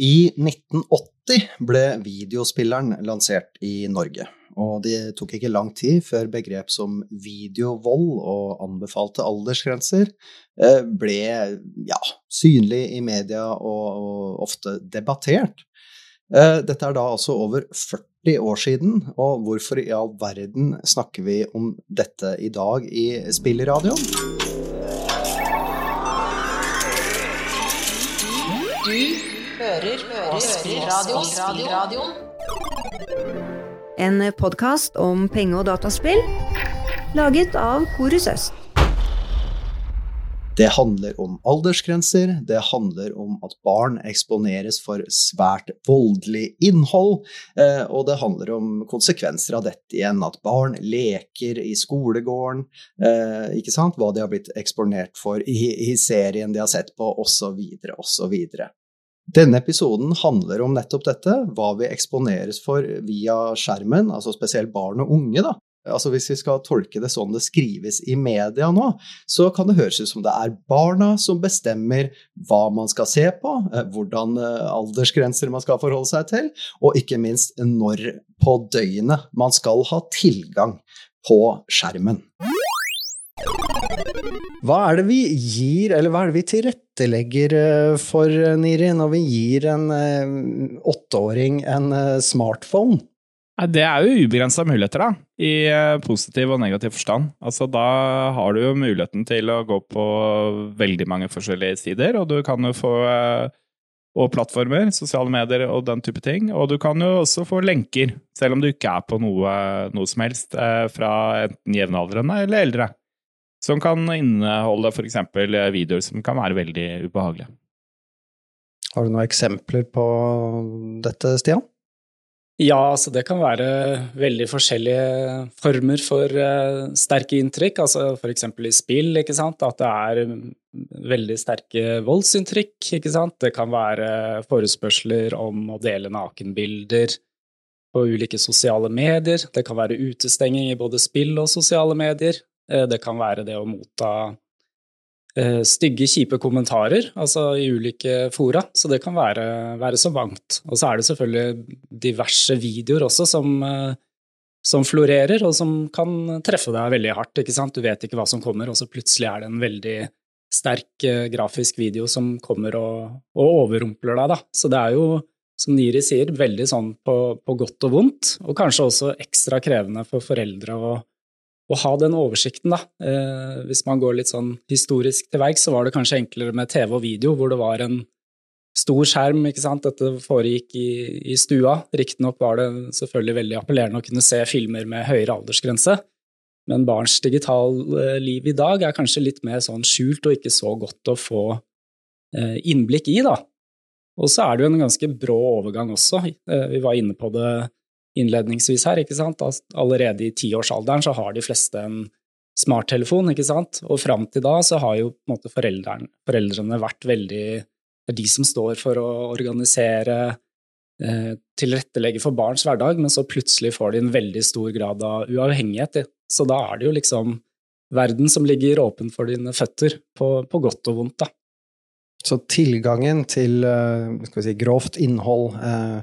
I 1980 ble videospilleren lansert i Norge. Og det tok ikke lang tid før begrep som videovold og anbefalte aldersgrenser eh, ble ja, synlig i media og, og ofte debattert. Eh, dette er da altså over 40 år siden, og hvorfor i all verden snakker vi om dette i dag i Spilleradioen? Du hører på Spillradioen. En podkast om penge- og dataspill laget av Korus Øst. Det handler om aldersgrenser, det handler om at barn eksponeres for svært voldelig innhold, eh, og det handler om konsekvenser av dette igjen. At barn leker i skolegården, eh, ikke sant? hva de har blitt eksponert for i, i serien de har sett på, osv., osv. Denne episoden handler om nettopp dette, hva vi eksponeres for via skjermen, altså spesielt barn og unge. da. Altså Hvis vi skal tolke det sånn det skrives i media nå, så kan det høres ut som det er barna som bestemmer hva man skal se på, eh, hvordan eh, aldersgrenser man skal forholde seg til, og ikke minst når på døgnet man skal ha tilgang på skjermen. Hva er det vi gir, eller hva er det vi tilrettelegger eh, for, Niri, når vi gir en åtteåring en smartphone? Det er jo ubegrensa muligheter, da, i eh, positiv og negativ forstand. Altså, da har du jo muligheten til å gå på veldig mange forskjellige sider, og du kan jo få eh, og plattformer, sosiale medier og den type ting. Og du kan jo også få lenker, selv om du ikke er på noe, noe som helst, eh, fra enten jevnaldrende eller eldre. Som kan inneholde f.eks. videoer som kan være veldig ubehagelige. Har du noen eksempler på dette, Stian? Ja, altså det kan være veldig forskjellige former for uh, sterke inntrykk. Altså f.eks. i spill, ikke sant. At det er mm, veldig sterke voldsinntrykk, ikke sant. Det kan være forespørsler om å dele nakenbilder på ulike sosiale medier. Det kan være utestenging i både spill og sosiale medier. Uh, det kan være det å motta Eh, stygge, kjipe kommentarer altså i ulike fora, så det kan være, være så mangt. Og så er det selvfølgelig diverse videoer også som, eh, som, florerer, og som kan treffe deg veldig hardt. ikke sant? Du vet ikke hva som kommer, og så plutselig er det en veldig sterk eh, grafisk video som kommer og, og overrumpler deg, da. Så det er jo, som Niri sier, veldig sånn på, på godt og vondt, og kanskje også ekstra krevende for foreldre å å ha den oversikten, da. Eh, hvis man går litt sånn historisk til verks, så var det kanskje enklere med TV og video, hvor det var en stor skjerm, ikke sant. Dette foregikk i, i stua. Riktignok var det selvfølgelig veldig appellerende å kunne se filmer med høyere aldersgrense, men barns digitale liv i dag er kanskje litt mer sånn skjult og ikke så godt å få eh, innblikk i, da. Og så er det jo en ganske brå overgang også. Eh, vi var inne på det innledningsvis her. ikke sant? Allerede i tiårsalderen så har de fleste en smarttelefon, ikke sant? og fram til da så har jo på en måte foreldrene, vært veldig Det er de som står for å organisere, eh, tilrettelegge for barns hverdag, men så plutselig får de en veldig stor grad av uavhengighet. Så da er det jo liksom verden som ligger åpen for dine føtter, på, på godt og vondt, da. Så tilgangen til vi si, grovt innhold eh,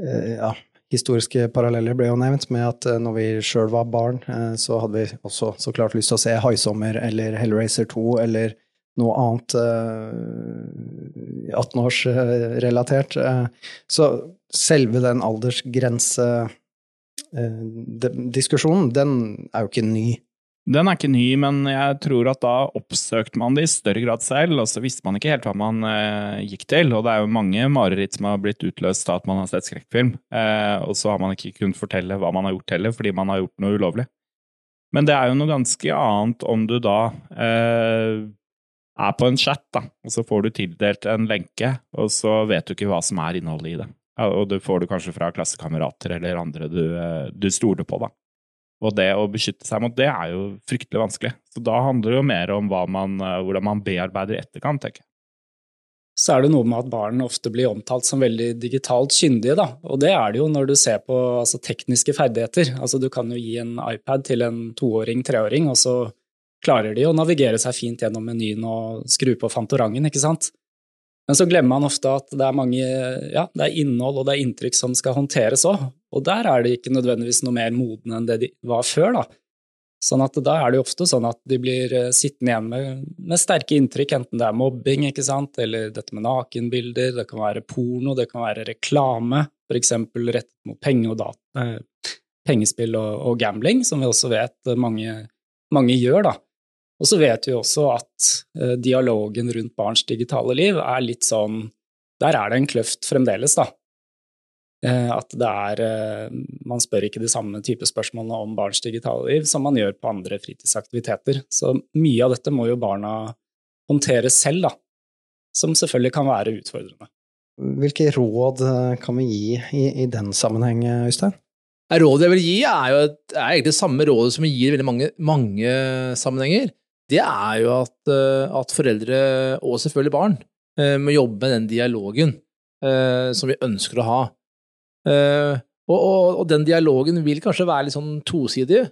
eh, ja, historiske paralleller ble jo nevnt med at eh, når vi sjøl var barn, eh, så hadde vi også så klart lyst til å se Haisommer eller Hellraiser 2 eller noe annet 18-årsrelatert. Eh, så selve den aldersgrensediskusjonen, den er jo ikke ny. Den er ikke ny, men jeg tror at da oppsøkte man det i større grad selv, og så visste man ikke helt hva man eh, gikk til. Og det er jo mange mareritt som har blitt utløst av at man har sett skrekkfilm, eh, og så har man ikke kunnet fortelle hva man har gjort heller, fordi man har gjort noe ulovlig. Men det er jo noe ganske annet om du da eh, er på en chat, da, og så får du tildelt en lenke, og så vet du ikke hva som er innholdet i det. Og det får du kanskje fra klassekamerater eller andre du, eh, du stoler på, da. Og det å beskytte seg mot det er jo fryktelig vanskelig. Så da handler det jo mer om man, eh, hvordan man bearbeider i etterkant, tenker jeg. Så er det noe med at barn ofte blir omtalt som veldig digitalt kyndige, da. Og det er det jo når du ser på altså, tekniske ferdigheter. Altså du kan jo gi en iPad til en toåring, treåring, og så klarer de å navigere seg fint gjennom menyen og skru på Fantorangen, ikke sant. Men så glemmer man ofte at det er mange, ja, det er innhold og det er inntrykk som skal håndteres òg, og der er de ikke nødvendigvis noe mer modne enn det de var før, da. Sånn at da er det jo ofte sånn at de blir eh, sittende igjen med, med, sterke inntrykk, enten det er mobbing, ikke sant, eller dette med nakenbilder, det kan være porno, det kan være reklame, for eksempel rettet mot penge og data, eh, pengespill og, og, gambling, som vi også vet mange, mange gjør, da. Og så vet vi også at eh, dialogen rundt barns digitale liv er litt sånn Der er det en kløft fremdeles, da. Eh, at det er eh, Man spør ikke de samme type spørsmålene om barns digitale liv som man gjør på andre fritidsaktiviteter. Så mye av dette må jo barna håndtere selv, da. Som selvfølgelig kan være utfordrende. Hvilke råd eh, kan vi gi i, i den sammenheng, Øystein? Rådet jeg vil gi, er jo et, er egentlig det samme rådet som vi gir i veldig mange, mange sammenhenger det er jo at, at, foreldre, og selvfølgelig barn, eh, må jobbe med den dialogen eh, som vi ønsker å ha. Og, og, og den dialogen vil kanskje være litt sånn tosidig,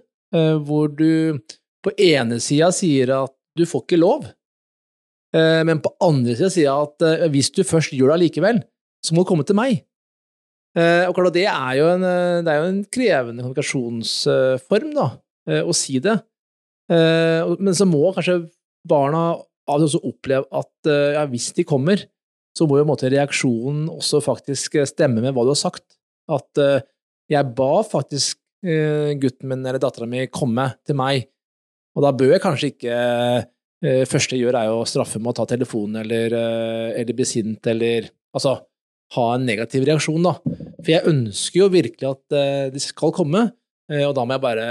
hvor du på ene sida sier at du får ikke lov, men på andre sida sier at hvis du først gjør det allikevel, så må du komme til meg. Og klart, det er jo en, det er jo en krevende kommunikasjonsform, da, å si det. Men så må kanskje barna av og til oppleve at ja, hvis de kommer, så må jo måte, reaksjonen også faktisk stemme med hva du har sagt. At eh, jeg ba faktisk gutten min eller dattera mi komme til meg, og da bør jeg kanskje ikke første jeg gjør, er å straffe med å ta telefonen eller, eller bli sint eller Altså ha en negativ reaksjon, da. For jeg ønsker jo virkelig at de skal komme, og da må jeg bare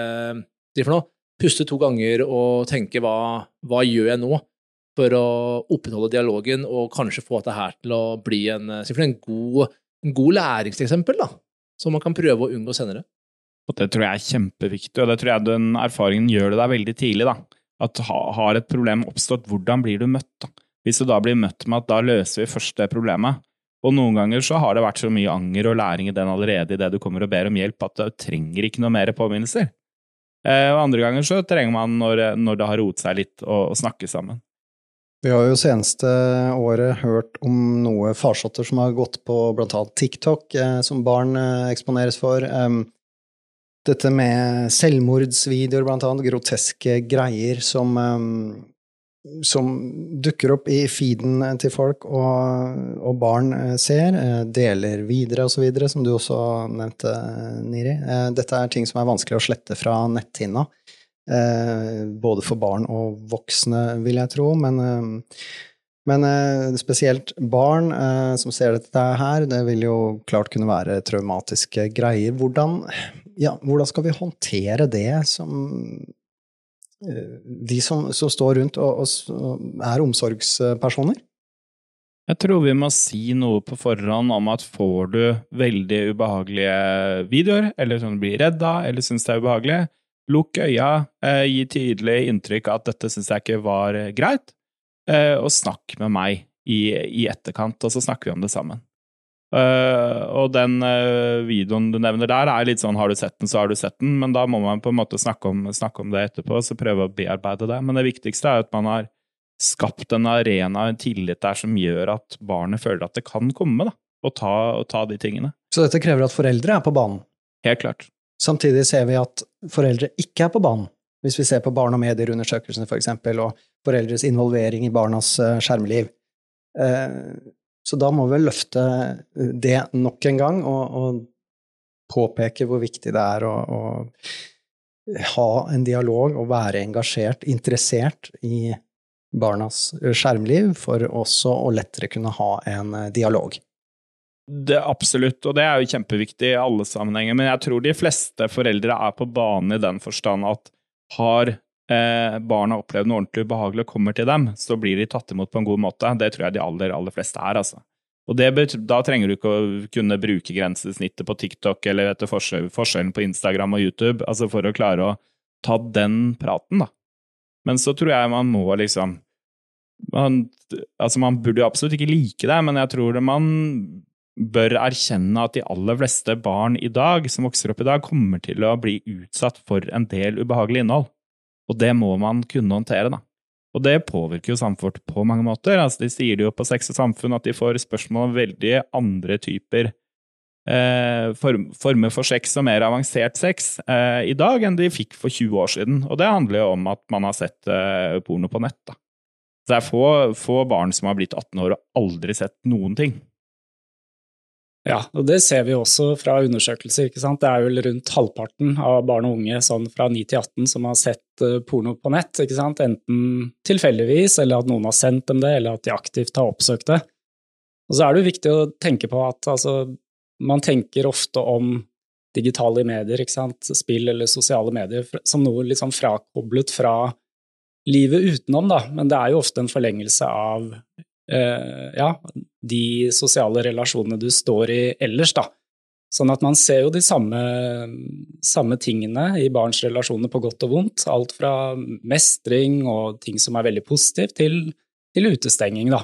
for noe, puste to ganger og tenke hva, hva gjør jeg nå for å opprettholde dialogen og kanskje få dette her til å bli en, en god, en god læringseksempel, da, som man kan prøve å unngå senere. Og Det tror jeg er kjempeviktig, og det tror jeg den erfaringen gjør det deg veldig tidlig. da. At har et problem oppstått, hvordan blir du møtt? da? Hvis du da blir møtt med at da løser vi først det problemet, og noen ganger så har det vært så mye anger og læring i den allerede idet det du kommer og ber om hjelp, at du trenger ikke noe mer påminnelser. Eh, og andre ganger så trenger man, når, når det har roet seg litt, å, snakke sammen. Vi har jo seneste året hørt om noe farsotter som har gått på annet TikTok, eh, som barn eh, eksponeres for. Dette med selvmordsvideoer, blant annet, groteske greier som som dukker opp i feeden til folk, og, og barn eh, ser, eh, deler videre osv., som du også nevnte, Niri. Eh, dette er ting som er vanskelig å slette fra netthinna. Både for barn og voksne, vil jeg tro, men, men spesielt barn som ser dette her, det vil jo klart kunne være traumatiske greier. Hvordan, ja, hvordan skal vi håndtere det som de som, som står rundt og, og, er omsorgspersoner? Jeg tror vi må si noe på forhånd om at får du veldig ubehagelige videoer, eller som du blir redd av, eller syns det er ubehagelig, lukk øya, eh, gi tydelig inntrykk av at dette syns jeg ikke var greit, eh, og snakk med meg i, i etterkant, og så snakker vi om det sammen. Uh, og den uh, videoen du nevner der, er litt sånn har du sett den, så har du sett den, men da må man på en måte snakke om, snakke om det etterpå, så prøve å bearbeide det. Men det viktigste er at man har skapt en arena, en tillit der som gjør at barnet føler at det kan komme, da, og ta, og ta de tingene. Så dette krever at foreldre er på banen? Helt klart. Samtidig ser vi at foreldre ikke er på banen. Hvis vi ser på barn og medier-undersøkelsene, for eksempel, og foreldres involvering i barnas uh, skjermliv. Så da må vi løfte eh, det nok en gang og, og påpeke hvor viktig det er å, å, ha en dialog og være engasjert, interessert i barnas skjermliv, for også å lettere kunne ha en eh, dialog. Det, absolutt, og det er jo kjempeviktig i alle sammenhenger. Men jeg tror de fleste foreldre er på banen i den forstand at har eh, barna opplevd noe ordentlig ubehagelig og kommer til dem, så blir de tatt imot på en god måte. Det tror jeg de aller, aller fleste er, altså. Og det, da trenger du ikke å kunne bruke grensesnittet på TikTok eller du, forskjellen på Instagram og YouTube, altså for å klare å ta den praten, da. Men så tror jeg man må liksom man, Altså, man burde jo absolutt ikke like det, men jeg tror det man bør erkjenne at de aller fleste barn i dag, som vokser opp i dag, kommer til å bli utsatt for en del ubehagelig innhold. Og det må man kunne håndtere, da. Og det påvirker jo samfunnet på mange måter. Altså, de sier det jo på Sex og samfunn at de får spørsmål om veldig andre typer eh, form, former for sex og mer avansert sex eh, i dag enn de fikk for 20 år siden. Og det handler jo om at man har sett eh, porno på nett. da. Det er få, få barn som har blitt 18 år og aldri sett noen ting. Ja, og det ser vi også fra undersøkelser. ikke sant? Det er vel rundt halvparten av barn og unge sånn fra 9 til 18 som har sett eh, porno på nett. ikke sant? Enten tilfeldigvis, eller at noen har sendt dem det, eller at de aktivt har oppsøkt det. Og så er det jo viktig å tenke på at altså, man tenker ofte om digitale medier, ikke sant? spill eller sosiale medier, som noe liksom frakoblet fra livet utenom, da. Men det er jo ofte en forlengelse av Eh, ja, de sosiale relasjonene du står i ellers, da. Sånn at man ser jo de samme, samme, tingene i barns relasjoner på godt og vondt. Alt fra mestring og ting som er veldig positivt, til, til utestenging, da.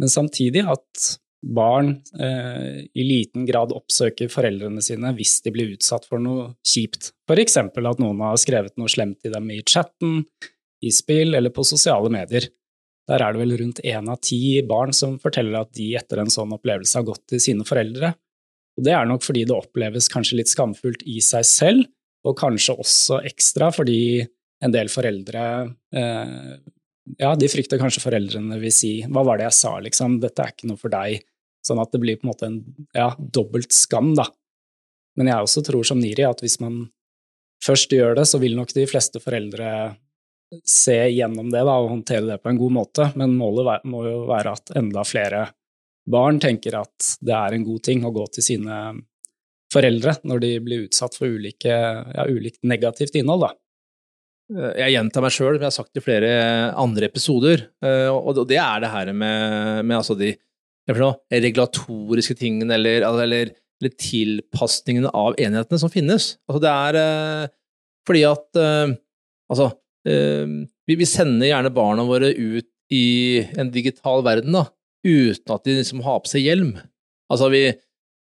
Men samtidig at barn eh, i liten grad oppsøker foreldrene sine hvis de blir utsatt for noe kjipt. For eksempel at noen har skrevet noe slemt til dem i chatten, i spill eller på sosiale medier. Der er det vel rundt én av ti barn som forteller at de etter en sånn opplevelse har gått til sine foreldre. Og det er nok fordi det oppleves kanskje litt skamfullt i seg selv, og kanskje også ekstra fordi en del foreldre eh, Ja, de frykter kanskje foreldrene vil si 'hva var det jeg sa', liksom, 'dette er ikke noe for deg'. Sånn at det blir på en måte en ja, dobbelt skam, da. Men jeg også tror som Niri at hvis man først gjør det, så vil nok de fleste foreldre se gjennom det da, og håndtere det på en god måte, men målet må jo være at enda flere barn tenker at det er en god ting å gå til sine foreldre når de blir utsatt for ulike, ja, ulikt negativt innhold. Da. Jeg gjentar meg sjøl, men jeg har sagt det i flere andre episoder, eh, og det er det her med, med altså de regulatoriske tingene eller, eller, eller tilpasningene av enhetene som finnes. Altså det er eh, fordi at eh, Altså, vi, sender gjerne barna våre ut i en digital verden da, uten at de liksom har på seg hjelm. Altså, vi,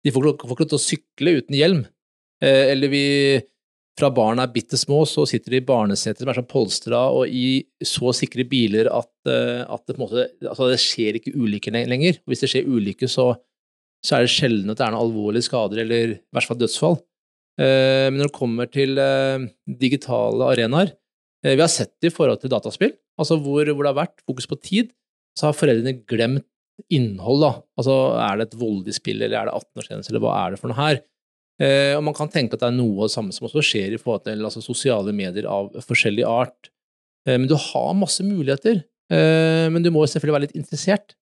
de får ikke lov til å sykle uten hjelm. Eh, eller vi Fra barna er bitte små, så sitter de i barneseter som er sånn polstra og i så sikre biler at, eh, at det, måte, altså det skjer ikke ulykker lenger. Og hvis det skjer ulykker, så, så er det sjelden at det er noen alvorlige skader eller i hvert fall dødsfall. Eh, men når det kommer til digitale arenaer, vi har sett det i forhold til dataspill, altså hvor, hvor, det har vært fokus på tid, så har foreldrene glemt innhold. da. Altså, Er det et voldelig spill, eller er det 18-årsgrense, eller hva er det for noe her? Eh, og Man kan tenke at det er noe av det samme som også skjer i forhold til altså, sosiale medier av forskjellig art. Eh, men du har masse muligheter, eh, men du må selvfølgelig være litt interessert.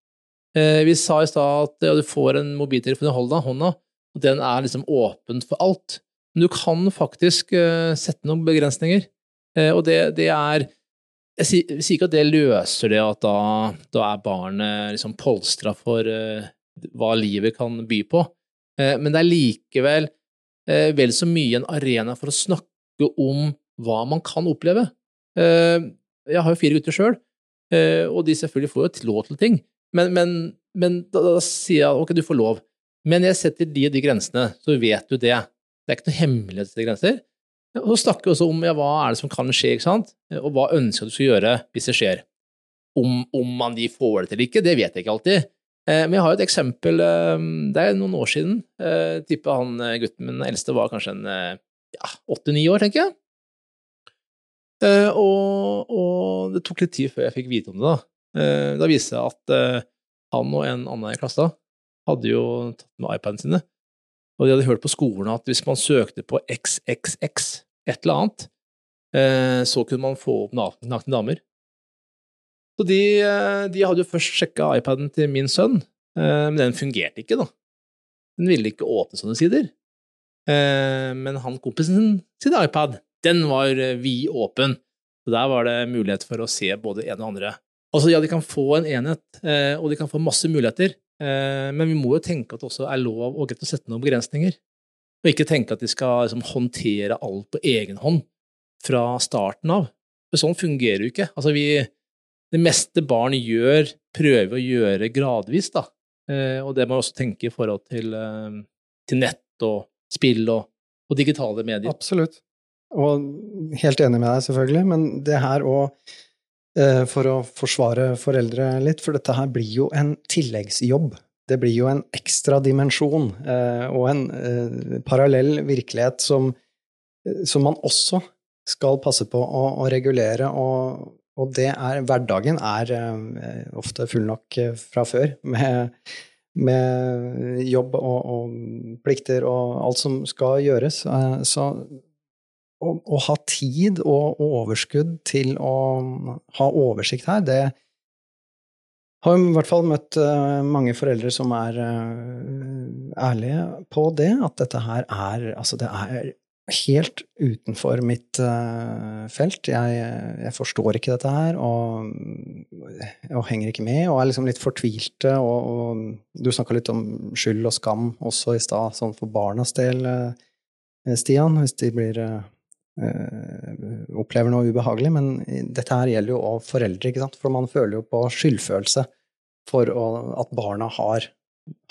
Eh, vi sa i stad at ja, du får en mobiltelefon i hånda, og den er liksom åpen for alt. Men du kan faktisk eh, sette noen begrensninger. Eh, og det, det er jeg sier, ikke at det løser det at da, da er barnet liksom polstra for uh, hva livet kan by på, uh, men det er likevel uh, vel så mye en arena for å snakke om hva man kan oppleve. jeg har jo fire gutter sjøl, og de selvfølgelig får jo lov til ting, men, men, men da, da, sier jeg ok, du får lov, men jeg setter de og de grensene, så vet du det. Det er ikke noe hemmelighetsgrenser. Og så snakker vi også om ja, hva er det som kan skje, ikke sant? og hva ønsker du skal gjøre hvis det skjer. Om, om man de får det til eller ikke, det vet jeg ikke alltid. Eh, men jeg har et eksempel. Eh, det er noen år siden. Eh, tipper han gutten min eldste var kanskje en åtte-ni ja, år, tenker jeg. Og, og, det tok litt tid før jeg fikk vite om det. Da, da viste det seg at han og en annen i klassa hadde jo tatt med iPadene sine. Og de hadde hørt på skolen at hvis man søkte på XXX et eller annet, eh, så kunne man få opp nakne damer. Så de, eh, de, hadde jo først sjekka iPaden til min sønn, eh, men den fungerte ikke, da. Den ville ikke åpne sånne sider. Men han kompisen sin iPad, den var vid åpen. Så der var det mulighet for å se både en og andre. Altså, ja, de kan få en enhet, og de kan få masse muligheter, men vi må jo tenke at det også er lov og greit å sette noen begrensninger. Og ikke tenke at de skal liksom, håndtere alt på egen hånd fra starten av. For sånn fungerer jo ikke. Altså, vi, det meste barn gjør, prøver å gjøre gradvis, da. Eh, og det må man også tenke i forhold til, eh, til nett og spill og, og, digitale medier. Absolutt. Og helt enig med deg, selvfølgelig, men det her òg eh, for å forsvare foreldre litt, for dette her blir jo en tilleggsjobb. Det blir jo en ekstra dimensjon eh, og en eh, parallell virkelighet som, som man også skal passe på å, å regulere, og, og, det er Hverdagen er ofte full nok fra før, med, med jobb og, og, plikter og alt som skal gjøres. Så å, å, ha tid og overskudd til å ha oversikt her, det har i hvert fall møtt uh, mange foreldre som er uh, ærlige på det, at dette her er Altså, det er helt utenfor mitt uh, felt. Jeg, jeg, forstår ikke dette her, og, og, henger ikke med, og er liksom litt fortvilte. Og, og du snakka litt om skyld og skam også i stad, sånn for barnas del, Stian, hvis de blir Eh, opplever noe ubehagelig, men dette her gjelder jo også foreldre, ikke sant? for man føler jo på skyldfølelse for å, at barna har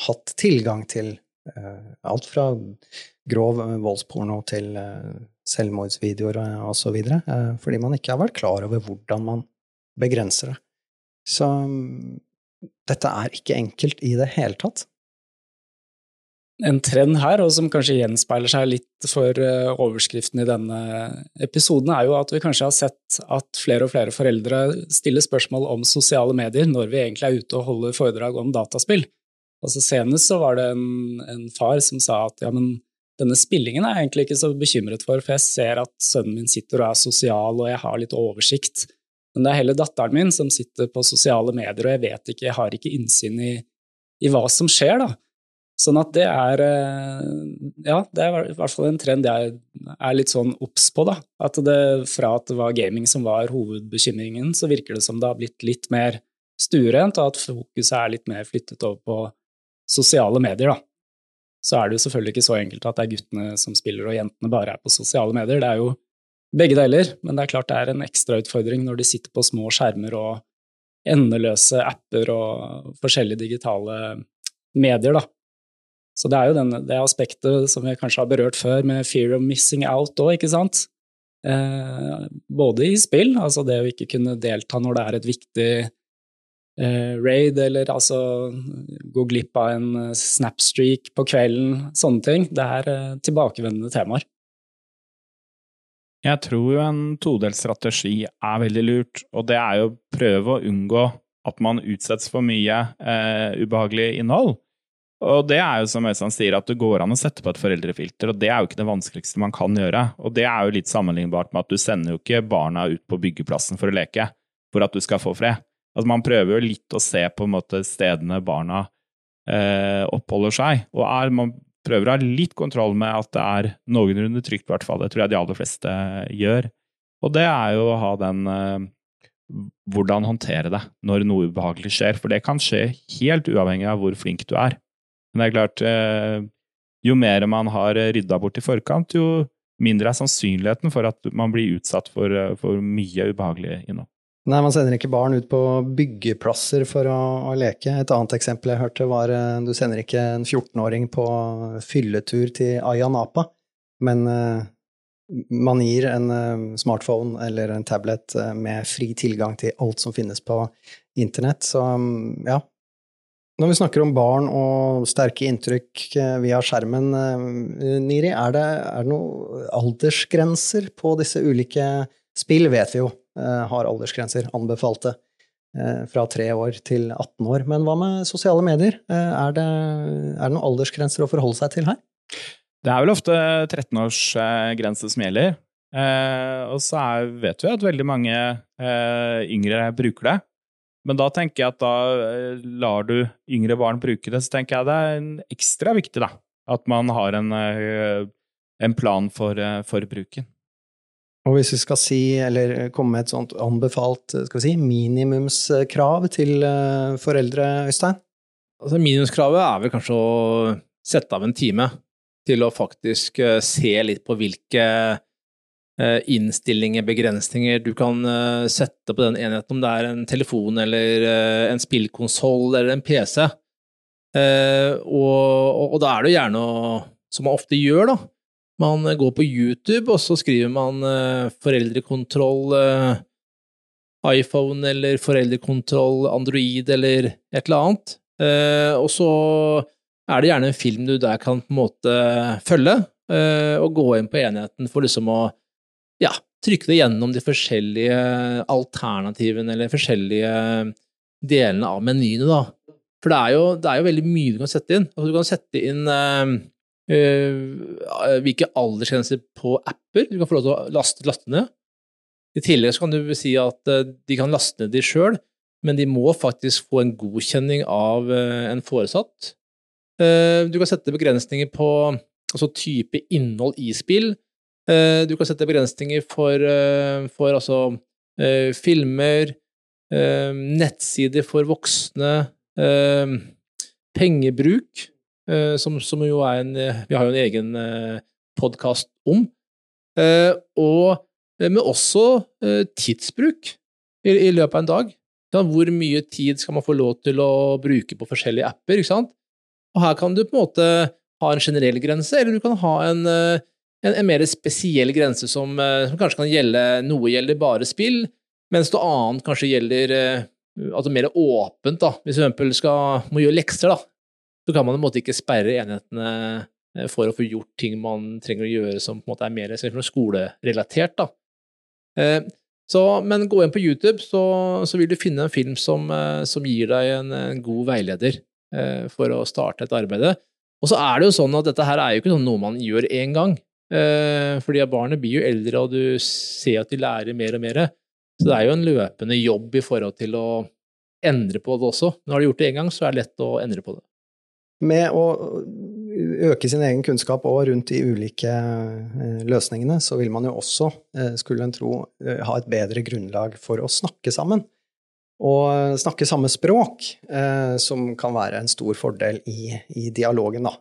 hatt tilgang til uh, alt fra grov voldsporno til uh, selvmordsvideoer videre, uh, fordi man ikke har vært klar over hvordan man begrenser det. Så um, dette er ikke enkelt i det hele tatt en trend her, og som kanskje gjenspeiler seg litt for eh, overskriften i denne episoden, er jo at vi kanskje har sett at flere og flere foreldre stiller spørsmål om sosiale medier når vi egentlig er ute og holder foredrag om dataspill. Altså Senest så var det en, en far som sa at ja, men denne spillingen er jeg egentlig ikke så bekymret for, for jeg ser at sønnen min sitter og er sosial, og jeg har litt oversikt. Men det er heller datteren min som sitter på sosiale medier, og jeg vet ikke, jeg har ikke innsyn i, i hva som skjer, da. Sånn at det er eh, Ja, det er i hvert fall en trend jeg er litt sånn obs på, da. At det fra at det var gaming som var hovedbekymringen, så virker det som det har blitt litt mer stuerent, og at fokuset er litt mer flyttet over på sosiale medier, da. Så er det jo selvfølgelig ikke så enkelt at det er guttene som spiller og jentene bare er på sosiale medier. Det er jo begge deler, men det er klart det er en ekstra utfordring når de sitter på små skjermer og endeløse apper og forskjellige digitale medier, da. Så det er jo den, det aspektet som vi kanskje har berørt før, med fear of missing out òg, ikke sant? Eh, både i spill, altså det å ikke kunne delta når det er et viktig eh, raid, eller altså gå glipp av en eh, snapstreak på kvelden, sånne ting. Det er eh, tilbakevendende temaer. Jeg tror jo en todelt strategi er veldig lurt, og det er jo å prøve å unngå at man utsettes for mye eh, ubehagelig innhold. Og det er jo som Øystein sier, at det går an å sette på et foreldrefilter, og det er jo ikke det vanskeligste man kan gjøre. Og det er jo litt sammenlignbart med at du sender jo ikke barna ut på byggeplassen for å leke for at du skal få fred. Altså Man prøver jo litt å se på måte stedene barna eh, oppholder seg, og er, man prøver å ha litt kontroll med at det er noenlunde trygt, i hvert fall. Det tror jeg de aller fleste gjør. Og det er jo å ha den eh, hvordan håndtere det når noe ubehagelig skjer, for det kan skje helt uavhengig av hvor flink du er. Men det er klart, eh, jo mer man har rydda bort i forkant, jo mindre er sannsynligheten for at man blir utsatt for, eh, for mye ubehagelig innhold. Nei, man sender ikke barn ut på byggeplasser for å, å, leke. Et annet eksempel jeg hørte, var eh, du sender ikke en 14-åring på fylletur til Ayanapa, men man gir en smartphone eller en tablet med fri tilgang til alt som finnes på internett. Så mm, ja, når vi snakker om barn og sterke inntrykk eh, via skjermen, eh, Niri, er det, er det noen aldersgrenser på disse ulike spill? Vet vi jo eh, har aldersgrenser, anbefalte, fra 3 år til 18 år. Men hva med sosiale medier? Er det, er det noen aldersgrenser å forholde seg til her? Det er vel ofte 13-årsgrense som gjelder. og så vet vi at veldig mange yngre bruker det. Men da tenker jeg at da eh, lar du yngre barn bruke det, så tenker jeg det er ekstra viktig da, at man har en, eh, en plan for, eh, for, bruken. Og hvis vi skal si, eller komme med et sånt anbefalt skal vi si, minimumskrav til foreldre, Øystein? Altså Minimumskravet er vel kanskje å sette av en time til å faktisk se litt på hvilke Eh, innstillinger, begrensninger du kan eh, sette på den enheten, om det er en telefon eller eh, en spillkonsoll eller en PC. Og, og, da er det gjerne, som man ofte gjør, da, man går på YouTube, og så skriver man foreldrekontroll iPhone eller foreldrekontroll, Android eller et eller annet. Eh, og så er det gjerne en film du der kan på en måte følge, eh, og gå inn på enheten for liksom å ja, trykke det gjennom de forskjellige alternativene eller forskjellige delene av menyene, da. For det er jo, det er jo veldig mye du kan sette inn. Altså, du kan sette inn øh, hvilke aldersgrenser på apper du kan få lov til å laste, laste ned. I tillegg så kan du si at uh, de kan laste ned de sjøl, men de må faktisk få en godkjenning av en foresatt. Du kan sette begrensninger på altså type innhold i spill. Du kan sette begrensninger for, for altså, filmer, nettsider for voksne, pengebruk, eh, som, som, jo er en Vi har jo en egen eh, podkast om. Eh, og, men også tidsbruk i, i, løpet av en dag. Hvor mye tid skal man få lov til å bruke på forskjellige apper? Og her kan du på en måte ha en generell grense, eller du kan ha en, en, en mer spesiell grense som, som, kanskje kan gjelde Noe gjelder bare spill, mens noe annet kanskje gjelder altså mer åpent, da. Hvis du f.eks. må gjøre lekser, da, så kan man på en måte ikke sperre enhetene eh, for å få gjort ting man trenger å gjøre som på en måte er mer skolerelatert. da. Eh, så, men gå inn på YouTube, så, så, vil du finne en film som, eh, som gir deg en, en, god veileder for å starte et arbeid. Og så er det jo sånn at dette her er jo ikke sånn noe man gjør én gang. Fordi barnet blir jo eldre, og du ser at de lærer mer og mer. Så det er jo en løpende jobb i forhold til å endre på det også. Du har gjort det én gang, så er det lett å endre på det. Med å øke sin egen kunnskap og rundt de ulike eh, løsningene, så vil man jo også, eh, skulle en tro, eh, ha et bedre grunnlag for å snakke sammen. Og snakke samme språk, som kan være en stor fordel i, i dialogen, da.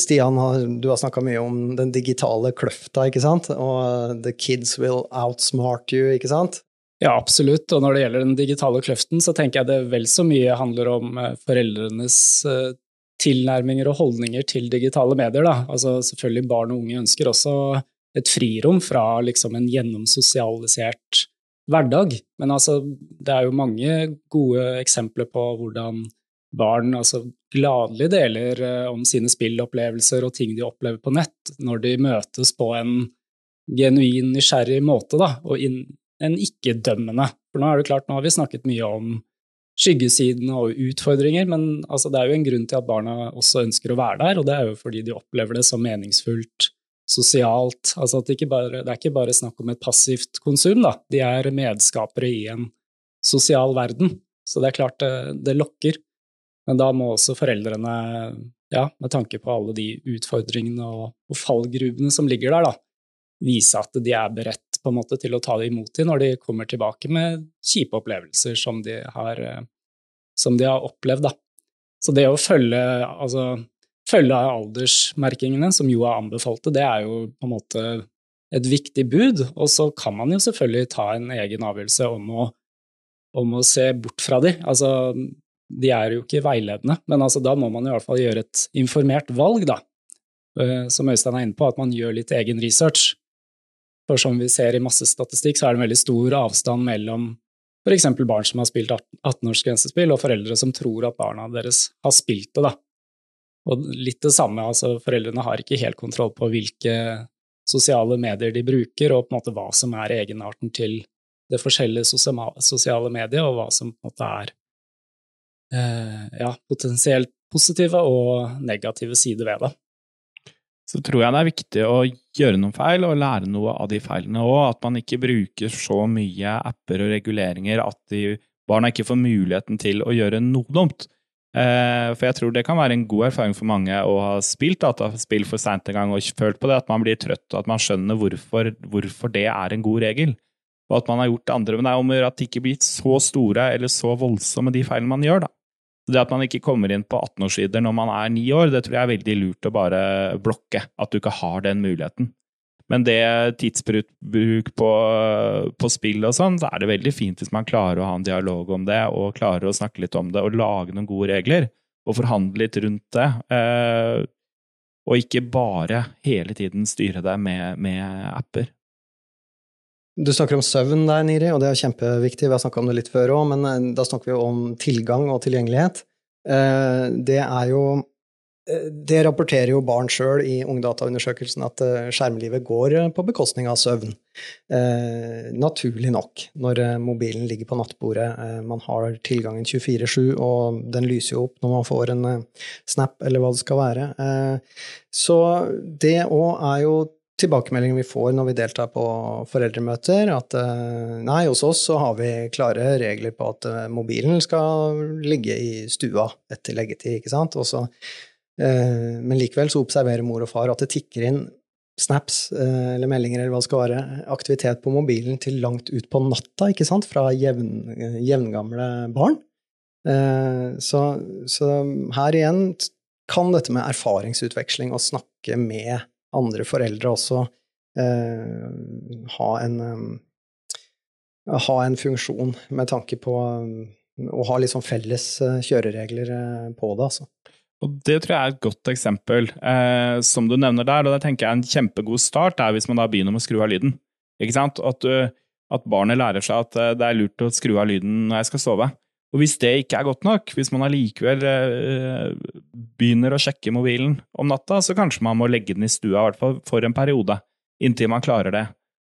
Stian, du har snakka mye om den digitale kløfta, ikke sant? Og the kids will outsmart you, ikke sant? Ja, absolutt. Og når det gjelder den digitale kløften, så tenker jeg det vel så mye handler om eh, foreldrenes eh, tilnærminger og holdninger til digitale medier. Da. Altså selvfølgelig barn og unge ønsker også et frirom fra liksom en gjennomsosialisert hverdag. Men altså, det er jo mange gode eksempler på hvordan barn altså, gladelig deler uh, om sine spillopplevelser og ting de opplever på nett, når de møtes på en genuin, nysgjerrig måte, da, og en ikke-dømmende. For nå er det klart, nå har vi snakket mye om skyggesidene og utfordringer, men altså, det er jo en grunn til at barna også ønsker å være der, og det er jo fordi de opplever det som meningsfullt, sosialt. Altså at det, bare, det er ikke bare snakk om et passivt konsum, da. De er medskapere i en sosial verden. Så det er klart det, det lokker. Men da må også foreldrene, ja, med tanke på alle de utfordringene og, og fallgruvene som ligger der, da, vise at de er beredt på en måte til å ta det imot dem når de kommer tilbake med kjipe opplevelser som de har, som de har opplevd. Da. Så det å følge, altså, følge aldersmerkingene, som jo er anbefalte, det er jo på en måte et viktig bud. Og så kan man jo selvfølgelig ta en egen avgjørelse om å, om å se bort fra dem. Altså, de er jo ikke veiledende, men altså, da må man i hvert fall gjøre et informert valg, da. Eh, som Øystein er inne på, at man gjør litt egen research. For som vi ser i masse statistikk, så er det en veldig stor avstand mellom f.eks. barn som har spilt 18-årsgrensespill, og foreldre som tror at barna deres har spilt det, da. Og litt det samme, altså foreldrene har ikke helt kontroll på hvilke sosiale medier de bruker, og på en måte hva som er egenarten til det forskjellige sosiale mediet, og hva som på en måte er ja, potensielt positive og negative sider ved det. Så tror jeg det er viktig å gjøre noen feil og lære noe av de feilene òg. At man ikke bruker så mye apper og reguleringer at de, barna ikke får muligheten til å gjøre noe dumt. Eh, for jeg tror det kan være en god erfaring for mange å ha spilt dataspill for seint en gang og følt på det, at man blir trøtt og at man skjønner hvorfor, hvorfor det er en god regel og at man har gjort det andre. Men det er om å gjøre at de ikke blir så store eller så voldsomme, de feilene man gjør. da. Det at man ikke kommer inn på 18-årssider når man er ni år, det tror jeg er veldig lurt å bare blokke. At du ikke har den muligheten. Men det tidsbruk på, på spill og sånn, så er det veldig fint hvis man klarer å ha en dialog om det, og klarer å snakke litt om det, og lage noen gode regler. Og forhandle litt rundt det. Eh, og ikke bare hele tiden styre det med, med apper. Du snakker om søvn der, Niri, og det er kjempeviktig. Vi har snakka om det litt før òg, men eh, da snakker vi om tilgang og tilgjengelighet. Eh, det er jo eh, Det rapporterer jo barn sjøl i Ungdataundersøkelsen at skjermlivet går på bekostning av søvn. Naturlig nok, når mobilen ligger på nattbordet. Man har tilgangen 24-7, og den lyser jo opp når man får en snap, eller hva det skal være. Så det òg er jo tilbakemeldingen vi får når vi deltar på foreldremøter, at eh, nei, hos oss så har vi klare regler på at eh, mobilen skal ligge i stua etter leggetid, ikke sant, Også, eh, men likevel så observerer mor og far at det tikker inn snaps eller meldinger eller hva det skal være, aktivitet på mobilen til langt ut på natta, ikke sant, fra jevn, jevngamle barn. Så, så her igjen kan dette med erfaringsutveksling og snakke med andre foreldre også eh, ha, en, eh, ha en funksjon med tanke på eh, å ha liksom felles eh, kjøreregler på det, altså. Og Det tror jeg er et godt eksempel, eh, som du nevner der. og det tenker jeg En kjempegod start er hvis man da begynner med å skru av lyden. Ikke sant? At, du, at barnet lærer seg at det er lurt å skru av lyden når jeg skal sove. Og hvis det ikke er godt nok, hvis man allikevel eh, begynner å sjekke mobilen om natta, så kanskje man må legge den i stua, i hvert fall for en periode, inntil man klarer det.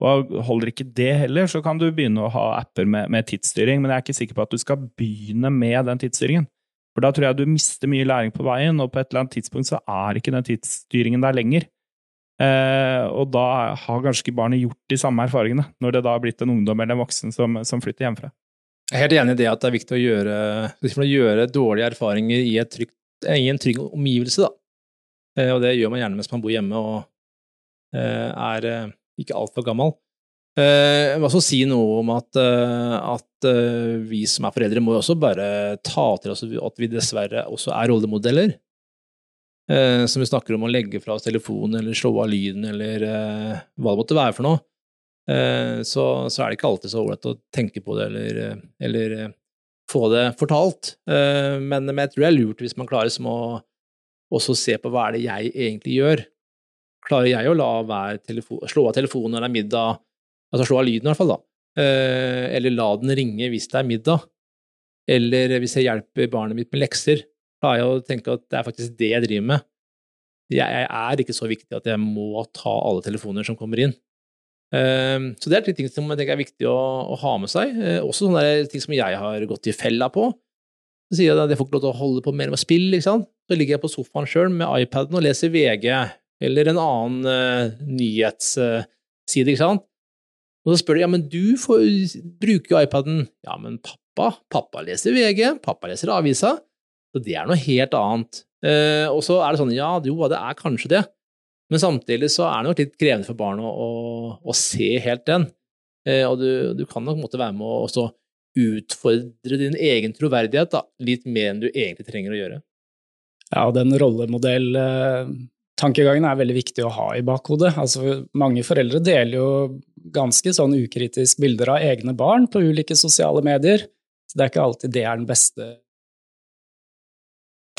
Og holder ikke det heller, så kan du begynne å ha apper med, med, tidsstyring, men jeg er ikke sikker på at du skal begynne med den tidsstyringen. For da tror jeg du mister mye læring på veien, og på et eller annet tidspunkt så er ikke den tidsstyringen der lenger. Eh, og da har kanskje ikke barnet gjort de samme erfaringene, når det da har blitt en ungdom eller en voksen som, som flytter hjemmefra. Jeg er helt enig i det at det er viktig å gjøre, å gjøre dårlige erfaringer i, trygt, i, en trygg omgivelse. Da. Eh, og det gjør man gjerne mens man bor hjemme og eh, er eh, ikke altfor gammel. Jeg vil også si noe om at, at, vi som er foreldre, må også bare ta til oss at vi dessverre også er rollemodeller. Som vi snakker om å legge fra oss telefonen eller slå av lyden eller hva det måtte være for noe. Eh, så, så, er det ikke alltid så ålreit å tenke på det eller, eller, eh, få det fortalt. Eh, men, men, jeg tror det er lurt hvis man klarer som å også se på hva er det jeg egentlig gjør. Klarer jeg å la være slå av telefonen når det er middag, altså slå av lyden i hvert fall, da, eller la den ringe hvis det er middag, eller hvis jeg hjelper barnet mitt med lekser, klarer jeg å tenke at det er faktisk det jeg driver med. Jeg er ikke så viktig at jeg må ta alle telefoner som kommer inn. Ehm, så det er ting som jeg tenker er viktig å, å ha med seg. Eh, også sånne ting som jeg har gått i fella på. Så sier jeg at jeg får ikke lov til å holde på mer med spill, ikke sant. Så ligger jeg på sofaen sjøl med iPaden og leser VG eller en annen uh, nyhetsside, ikke sant. Og så spør de ja, men du får, bruker jo iPaden. Ja, men pappa, pappa leser VG, pappa leser avisa. Så det er noe helt annet. Uh, og så er det sånn, ja, jo, det er kanskje det. Men samtidig så er det nok litt krevende for barn å, å, å se helt den. Eh, og du, du, kan nok måtte være med å utfordre din egen troverdighet da, litt mer enn du egentlig trenger å gjøre. Ja, og den rollemodelltankegangen er veldig viktig å ha i bakhodet. Altså, mange foreldre deler jo ganske sånn ukritisk bilder av egne barn på ulike sosiale medier. Så det er ikke alltid det er den beste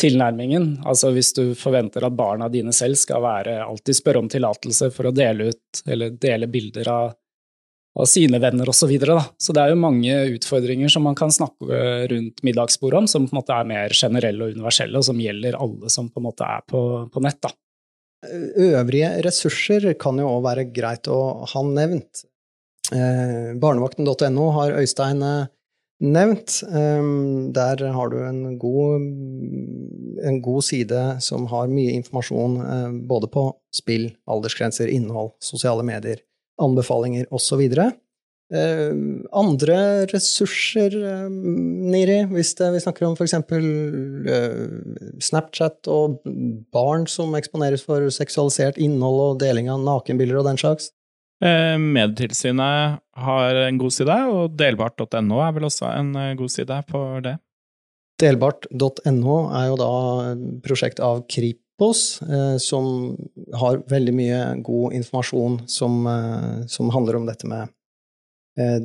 tilnærmingen. Altså hvis du forventer at barna dine selv skal være, alltid spørre om tillatelse for å dele ut eller dele bilder av, av sine venner osv. Så, videre, så det er jo mange utfordringer som man kan snakke rundt middagsbordet om, som på en måte er mer generelle og universelle, og som gjelder alle som på en måte er på, på nett. da. Øvrige ressurser kan jo òg være greit å ha nevnt. Eh, barnevakten.no har Øystein eh, nevnt. Ehm, der har du en god, en god, side som har mye informasjon eh, både på spill, aldersgrenser, innhold, sosiale medier, anbefalinger osv. Ehm, andre ressurser, ehm, Niri, hvis det, vi snakker om f.eks. Eh, Snapchat og barn som eksponeres for seksualisert innhold og deling av nakenbilder og den slags? Eh, Medietilsynet har en god side, og delbart.no er vel også en eh, god side for det. Delbart.no er jo da prosjekt av Kripos, eh, som har veldig mye god informasjon som, som handler om dette med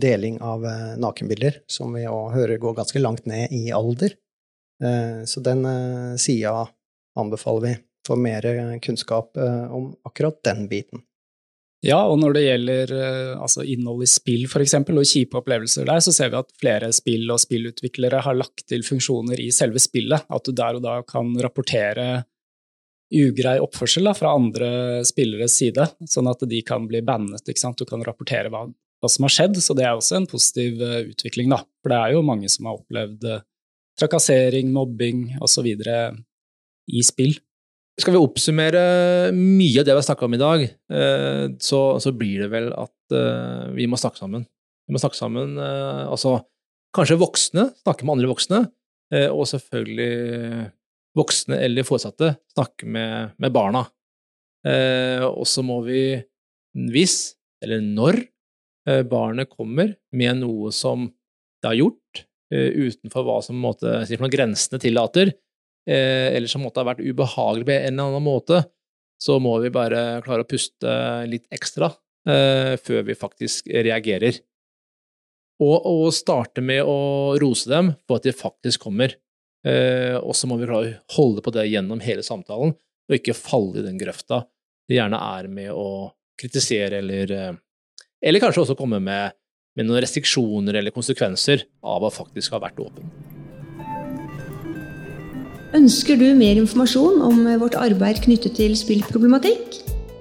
deling av nakenbilder, som vi òg hører går ganske langt ned i alder. Så den sida anbefaler vi for mer kunnskap om akkurat den biten. Ja, og når det gjelder eh, altså innhold i spill eksempel, og kjipe opplevelser der, så ser vi at flere spill og spillutviklere har lagt til funksjoner i selve spillet. At du der og da kan rapportere ugrei oppførsel da, fra andre spilleres side, sånn at de kan bli sant? Du kan rapportere hva, hva som har skjedd, så det er også en positiv uh, utvikling. da. For det er jo mange som har opplevd uh, trakassering, mobbing osv. i spill. Skal vi oppsummere mye av det vi har snakka om i dag, uh, så, så, blir det vel at vi må snakke sammen. Vi må snakke sammen, altså kanskje voksne, snakke med andre voksne, og selvfølgelig voksne eller foresatte snakke med, med barna. Eh, og så må vi, hvis eller når eh, barnet kommer med noe som det har gjort, eh, utenfor hva som måte, grensene tillater, eh, eller som måtte ha vært ubehagelig på en eller annen måte, så må vi bare klare å puste litt ekstra eh, før vi faktisk reagerer. Og, og starte med å rose dem på at de faktisk kommer. Eh, og så må vi klare å holde på det gjennom hele samtalen, og ikke falle i den grøfta det gjerne er med å kritisere eller eh, Eller kanskje også komme med, med noen restriksjoner eller konsekvenser av å faktisk ha vært åpen. Ønsker du mer informasjon om vårt arbeid knyttet til spillproblematikk?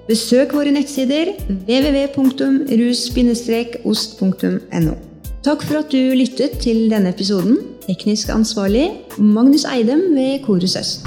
Besøk våre nettsider www.rus-ost.no. Takk for at du lyttet til denne episoden. Teknisk ansvarlig Magnus Eidem ved Korus Øst.